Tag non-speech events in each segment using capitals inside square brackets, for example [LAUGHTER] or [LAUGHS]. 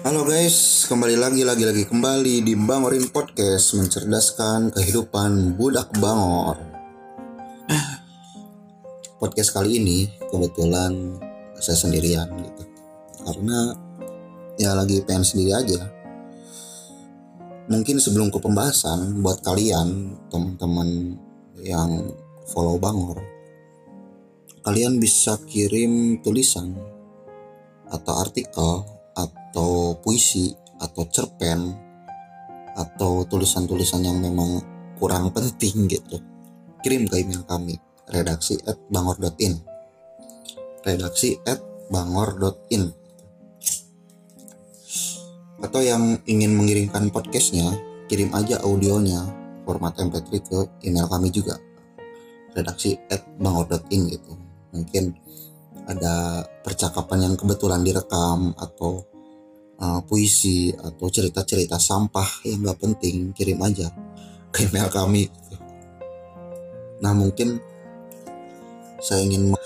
Halo guys, kembali lagi lagi lagi kembali di Bangorin Podcast mencerdaskan kehidupan budak Bangor. Podcast kali ini kebetulan saya sendirian gitu. Karena ya lagi pengen sendiri aja. Mungkin sebelum ke pembahasan buat kalian teman-teman yang follow Bangor, kalian bisa kirim tulisan atau artikel atau puisi atau cerpen atau tulisan-tulisan yang memang kurang penting gitu. Kirim ke email kami redaksi at bangor.in redaksi at bangor.in atau yang ingin mengirimkan podcastnya kirim aja audionya format mp3 ke email kami juga. Redaksi at bangor.in gitu. Mungkin ada percakapan yang kebetulan direkam atau uh, puisi atau cerita-cerita sampah yang gak penting kirim aja ke email kami. Nah mungkin saya ingin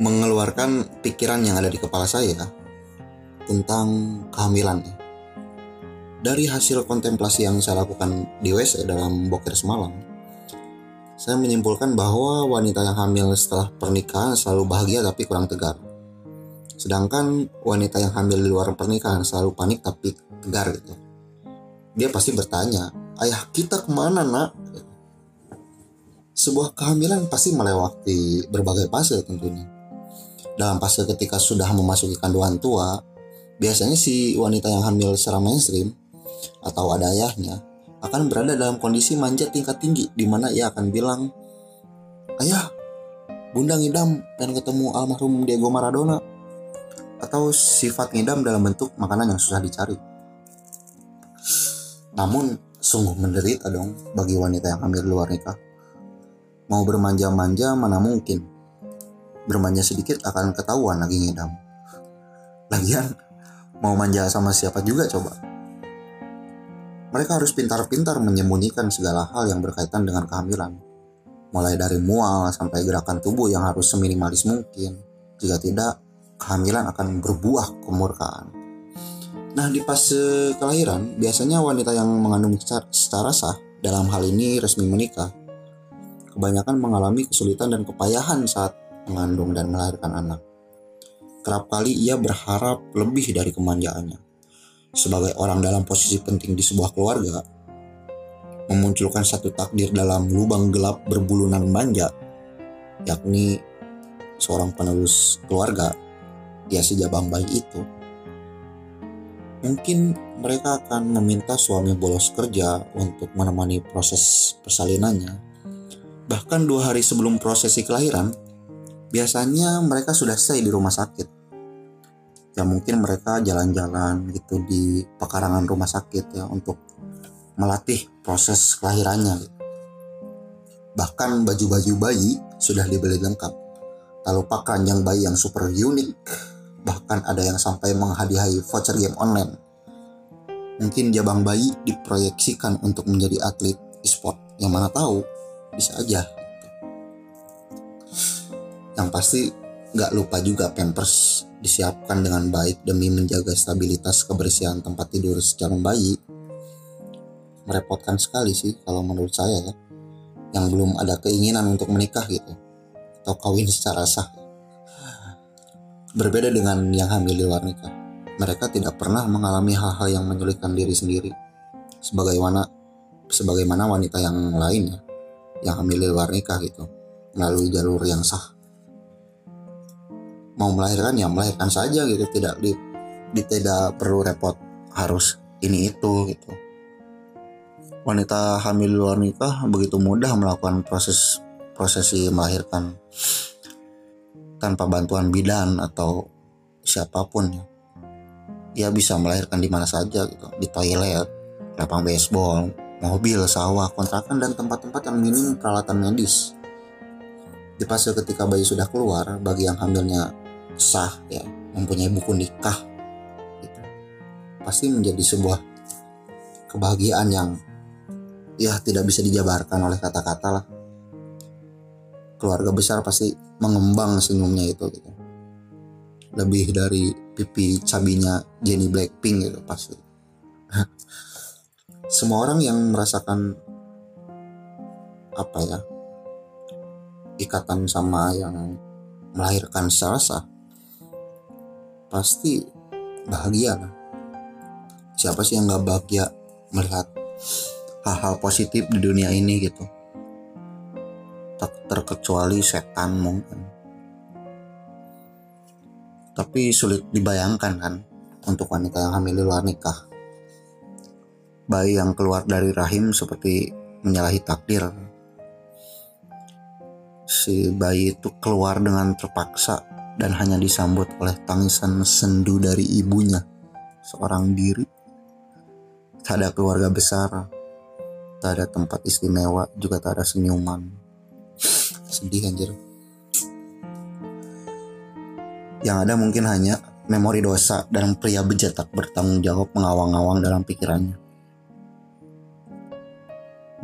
mengeluarkan pikiran yang ada di kepala saya tentang kehamilan. Dari hasil kontemplasi yang saya lakukan di WC dalam boker semalam saya menyimpulkan bahwa wanita yang hamil setelah pernikahan selalu bahagia tapi kurang tegar Sedangkan wanita yang hamil di luar pernikahan selalu panik tapi tegar gitu. Dia pasti bertanya, ayah kita ke mana nak? Sebuah kehamilan pasti melewati berbagai fase tentunya. Dalam fase ketika sudah memasuki kandungan tua, biasanya si wanita yang hamil secara mainstream atau ada ayahnya akan berada dalam kondisi manja tingkat tinggi di mana ia akan bilang, "Ayah, Bunda ngidam pengen ketemu almarhum Diego Maradona." Atau sifat ngidam dalam bentuk makanan yang susah dicari. Namun sungguh menderita dong bagi wanita yang hamil luar nikah. Mau bermanja-manja mana mungkin. Bermanja sedikit akan ketahuan lagi ngidam. Lagian mau manja sama siapa juga coba. Mereka harus pintar-pintar menyembunyikan segala hal yang berkaitan dengan kehamilan. Mulai dari mual sampai gerakan tubuh yang harus seminimalis mungkin. Jika tidak, kehamilan akan berbuah kemurkaan. Nah, di fase kelahiran, biasanya wanita yang mengandung secara sah, dalam hal ini resmi menikah, kebanyakan mengalami kesulitan dan kepayahan saat mengandung dan melahirkan anak. Kerap kali ia berharap lebih dari kemanjaannya. Sebagai orang dalam posisi penting di sebuah keluarga, memunculkan satu takdir dalam lubang gelap berbulunan manja, yakni seorang penerus keluarga ya jabang bayi itu mungkin mereka akan meminta suami bolos kerja untuk menemani proses persalinannya. Bahkan dua hari sebelum prosesi kelahiran biasanya mereka sudah stay di rumah sakit. Ya mungkin mereka jalan-jalan gitu di pekarangan rumah sakit ya untuk melatih proses kelahirannya. Bahkan baju-baju bayi sudah dibeli lengkap. Tak lupa keranjang bayi yang super unik bahkan ada yang sampai menghadiahi voucher game online. Mungkin jabang bayi diproyeksikan untuk menjadi atlet e-sport, yang mana tahu bisa aja. Yang pasti nggak lupa juga pampers disiapkan dengan baik demi menjaga stabilitas kebersihan tempat tidur secara bayi. Merepotkan sekali sih kalau menurut saya ya, yang belum ada keinginan untuk menikah gitu, atau kawin secara sah. Berbeda dengan yang hamil di luar nikah, mereka tidak pernah mengalami hal-hal yang menyulitkan diri sendiri. Sebagaimana sebagaimana wanita yang lainnya yang hamil di luar nikah gitu, melalui jalur yang sah. Mau melahirkan ya melahirkan saja gitu, tidak di, di tidak perlu repot harus ini itu gitu. Wanita hamil di luar nikah begitu mudah melakukan proses prosesi melahirkan tanpa bantuan bidan atau siapa pun ya. Dia bisa melahirkan di mana saja gitu. Di toilet lapang baseball mobil sawah kontrakan dan tempat-tempat yang minim peralatan medis. Di fase ketika bayi sudah keluar bagi yang hamilnya sah ya mempunyai buku nikah gitu, pasti menjadi sebuah kebahagiaan yang ya tidak bisa dijabarkan oleh kata-kata lah keluarga besar pasti mengembang senyumnya itu gitu. lebih dari pipi cabinya Jenny Blackpink gitu pasti. [LAUGHS] Semua orang yang merasakan apa ya ikatan sama yang melahirkan secara sah pasti bahagia lah. Siapa sih yang nggak bahagia melihat hal-hal positif di dunia ini gitu terkecuali setan mungkin. Tapi sulit dibayangkan kan untuk wanita yang hamil di luar nikah. Bayi yang keluar dari rahim seperti menyalahi takdir. Si bayi itu keluar dengan terpaksa dan hanya disambut oleh tangisan sendu dari ibunya seorang diri. Tak ada keluarga besar tak ada tempat istimewa juga tak ada senyuman sedih anjir. Yang ada mungkin hanya memori dosa dan pria bejat tak bertanggung jawab mengawang-awang dalam pikirannya.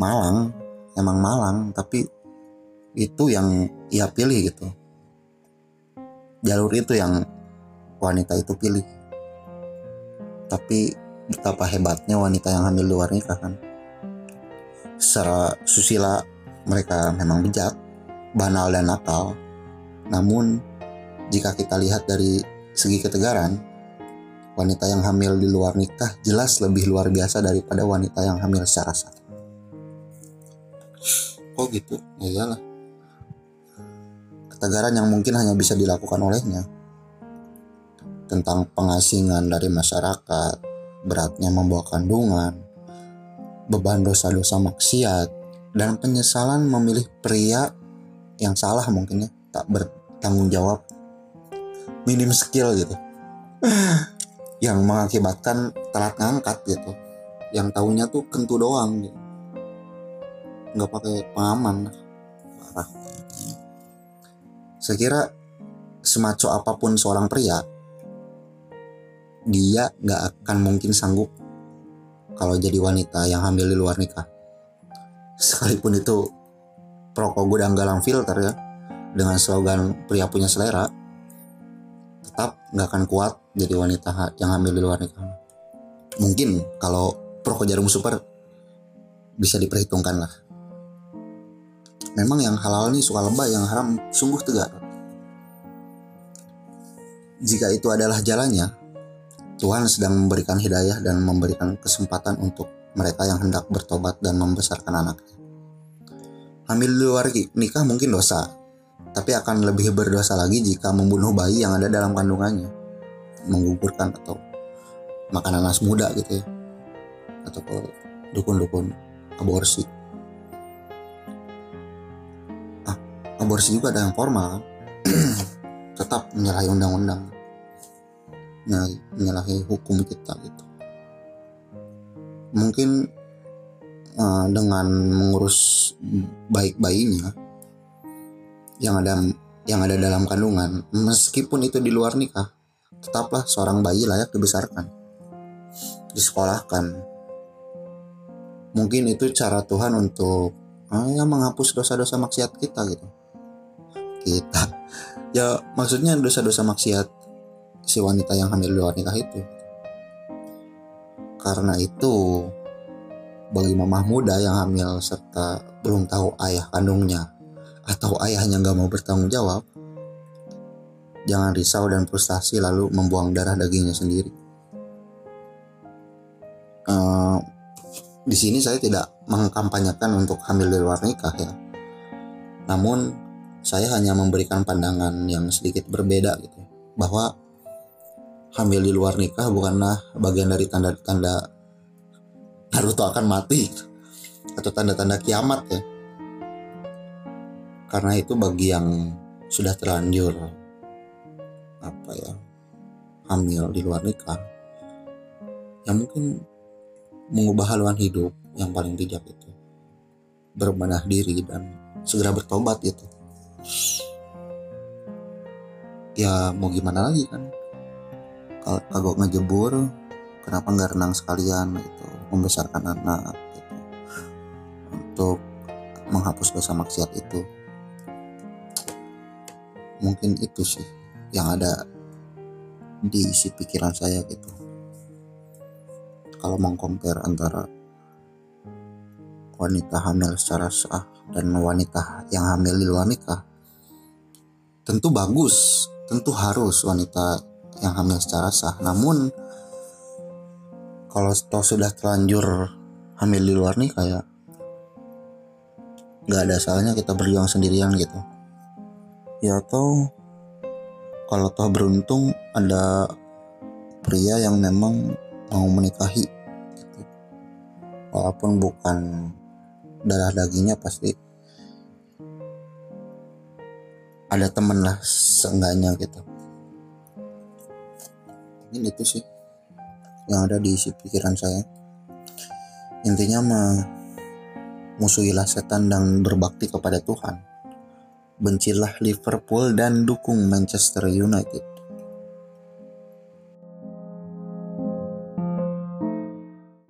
Malang emang Malang tapi itu yang ia pilih gitu. Jalur itu yang wanita itu pilih. Tapi betapa hebatnya wanita yang hamil luar nikah kan. Secara susila mereka memang bejat banal dan nakal. Namun jika kita lihat dari segi ketegaran wanita yang hamil di luar nikah jelas lebih luar biasa daripada wanita yang hamil secara sah. Kok gitu? Ya iyalah. Ketegaran yang mungkin hanya bisa dilakukan olehnya. Tentang pengasingan dari masyarakat, beratnya membawa kandungan, beban dosa-dosa maksiat, dan penyesalan memilih pria yang salah mungkin ya, tak bertanggung jawab, minim skill gitu. [SIGHS] yang mengakibatkan telat ngangkat gitu. Yang tahunya tuh kentu doang gitu. Nggak pakai pengaman. Parah. Saya kira semaco apa pun seorang pria, dia nggak akan mungkin sanggup kalau jadi wanita yang hamil di luar nikah. Sekalipun itu perokok gudang galang filter ya, dengan slogan pria punya selera, tetap nggak akan kuat jadi wanita yang hamil di luar nikah. Mungkin kalau perokok jarum super bisa diperhitungkan lah. Memang yang halal ini suka lebay yang haram sungguh tegar. Jika itu adalah jalannya Tuhan sedang memberikan hidayah dan memberikan kesempatan untuk mereka yang hendak bertobat dan membesarkan anaknya hamil di luar nikah mungkin dosa tapi akan lebih berdosa lagi jika membunuh bayi yang ada dalam kandungannya. Menggugurkan atau makan nanas muda gitu ya. Atau dukun-dukun aborsi. Aborsi juga ada yang formal [CLEARS THROAT] tetap menyalahi undang-undang. Menyalahi hukum kita gitu. Mungkin uh, dengan mengurus baik bayinya yang ada yang ada dalam kandungan. Meskipun itu di luar nikah tetaplah seorang bayi layak dibesarkan disekolahkan. Mungkin itu cara Tuhan untuk uh, ya menghapus dosa-dosa maksiat kita gitu. Kita. Ya maksudnya dosa-dosa maksiat si wanita yang hamil di luar nikah itu. Karena itu bagi mamah muda yang hamil serta belum tahu ayah kandungnya atau ayahnya nggak mau bertanggung jawab jangan risau dan frustasi lalu membuang darah dagingnya sendiri. Uh, di sini saya tidak mengkampanyekan untuk hamil di luar nikah ya. Namun saya hanya memberikan pandangan yang sedikit berbeda gitu bahwa hamil di luar nikah bukanlah bagian dari tanda-tanda Naruto akan mati. Atau tanda-tanda kiamat ya. Karena itu bagi yang sudah terlanjur apa ya hamil di luar nikah yang mungkin mengubah haluan hidup yang paling bijak itu berbenah diri dan segera bertobat gitu. Ya mau gimana lagi kan? Kalau kagok ngejebur kenapa nggak renang sekalian gitu membesarkan anak gitu. Untuk menghapus dosa maksiat itu mungkin itu sih yang ada di isi pikiran saya gitu. Kalau mau compare antara wanita hamil secara sah dan wanita yang hamil di luar nikah tentu bagus tentu harus wanita yang hamil secara sah. Namun kalau toh sudah terlanjur hamil di luar nih kayak nggak ada salahnya kita berjuang sendirian gitu. Ya atau kalau toh beruntung ada pria yang memang mau menikahi gitu. walaupun bukan darah dagingnya pasti ada temen lah seenggaknya gitu. Ini itu sih yang ada di isi pikiran saya. Intinya musuhilah setan dan berbakti kepada Tuhan. Bencilah Liverpool dan dukung Manchester United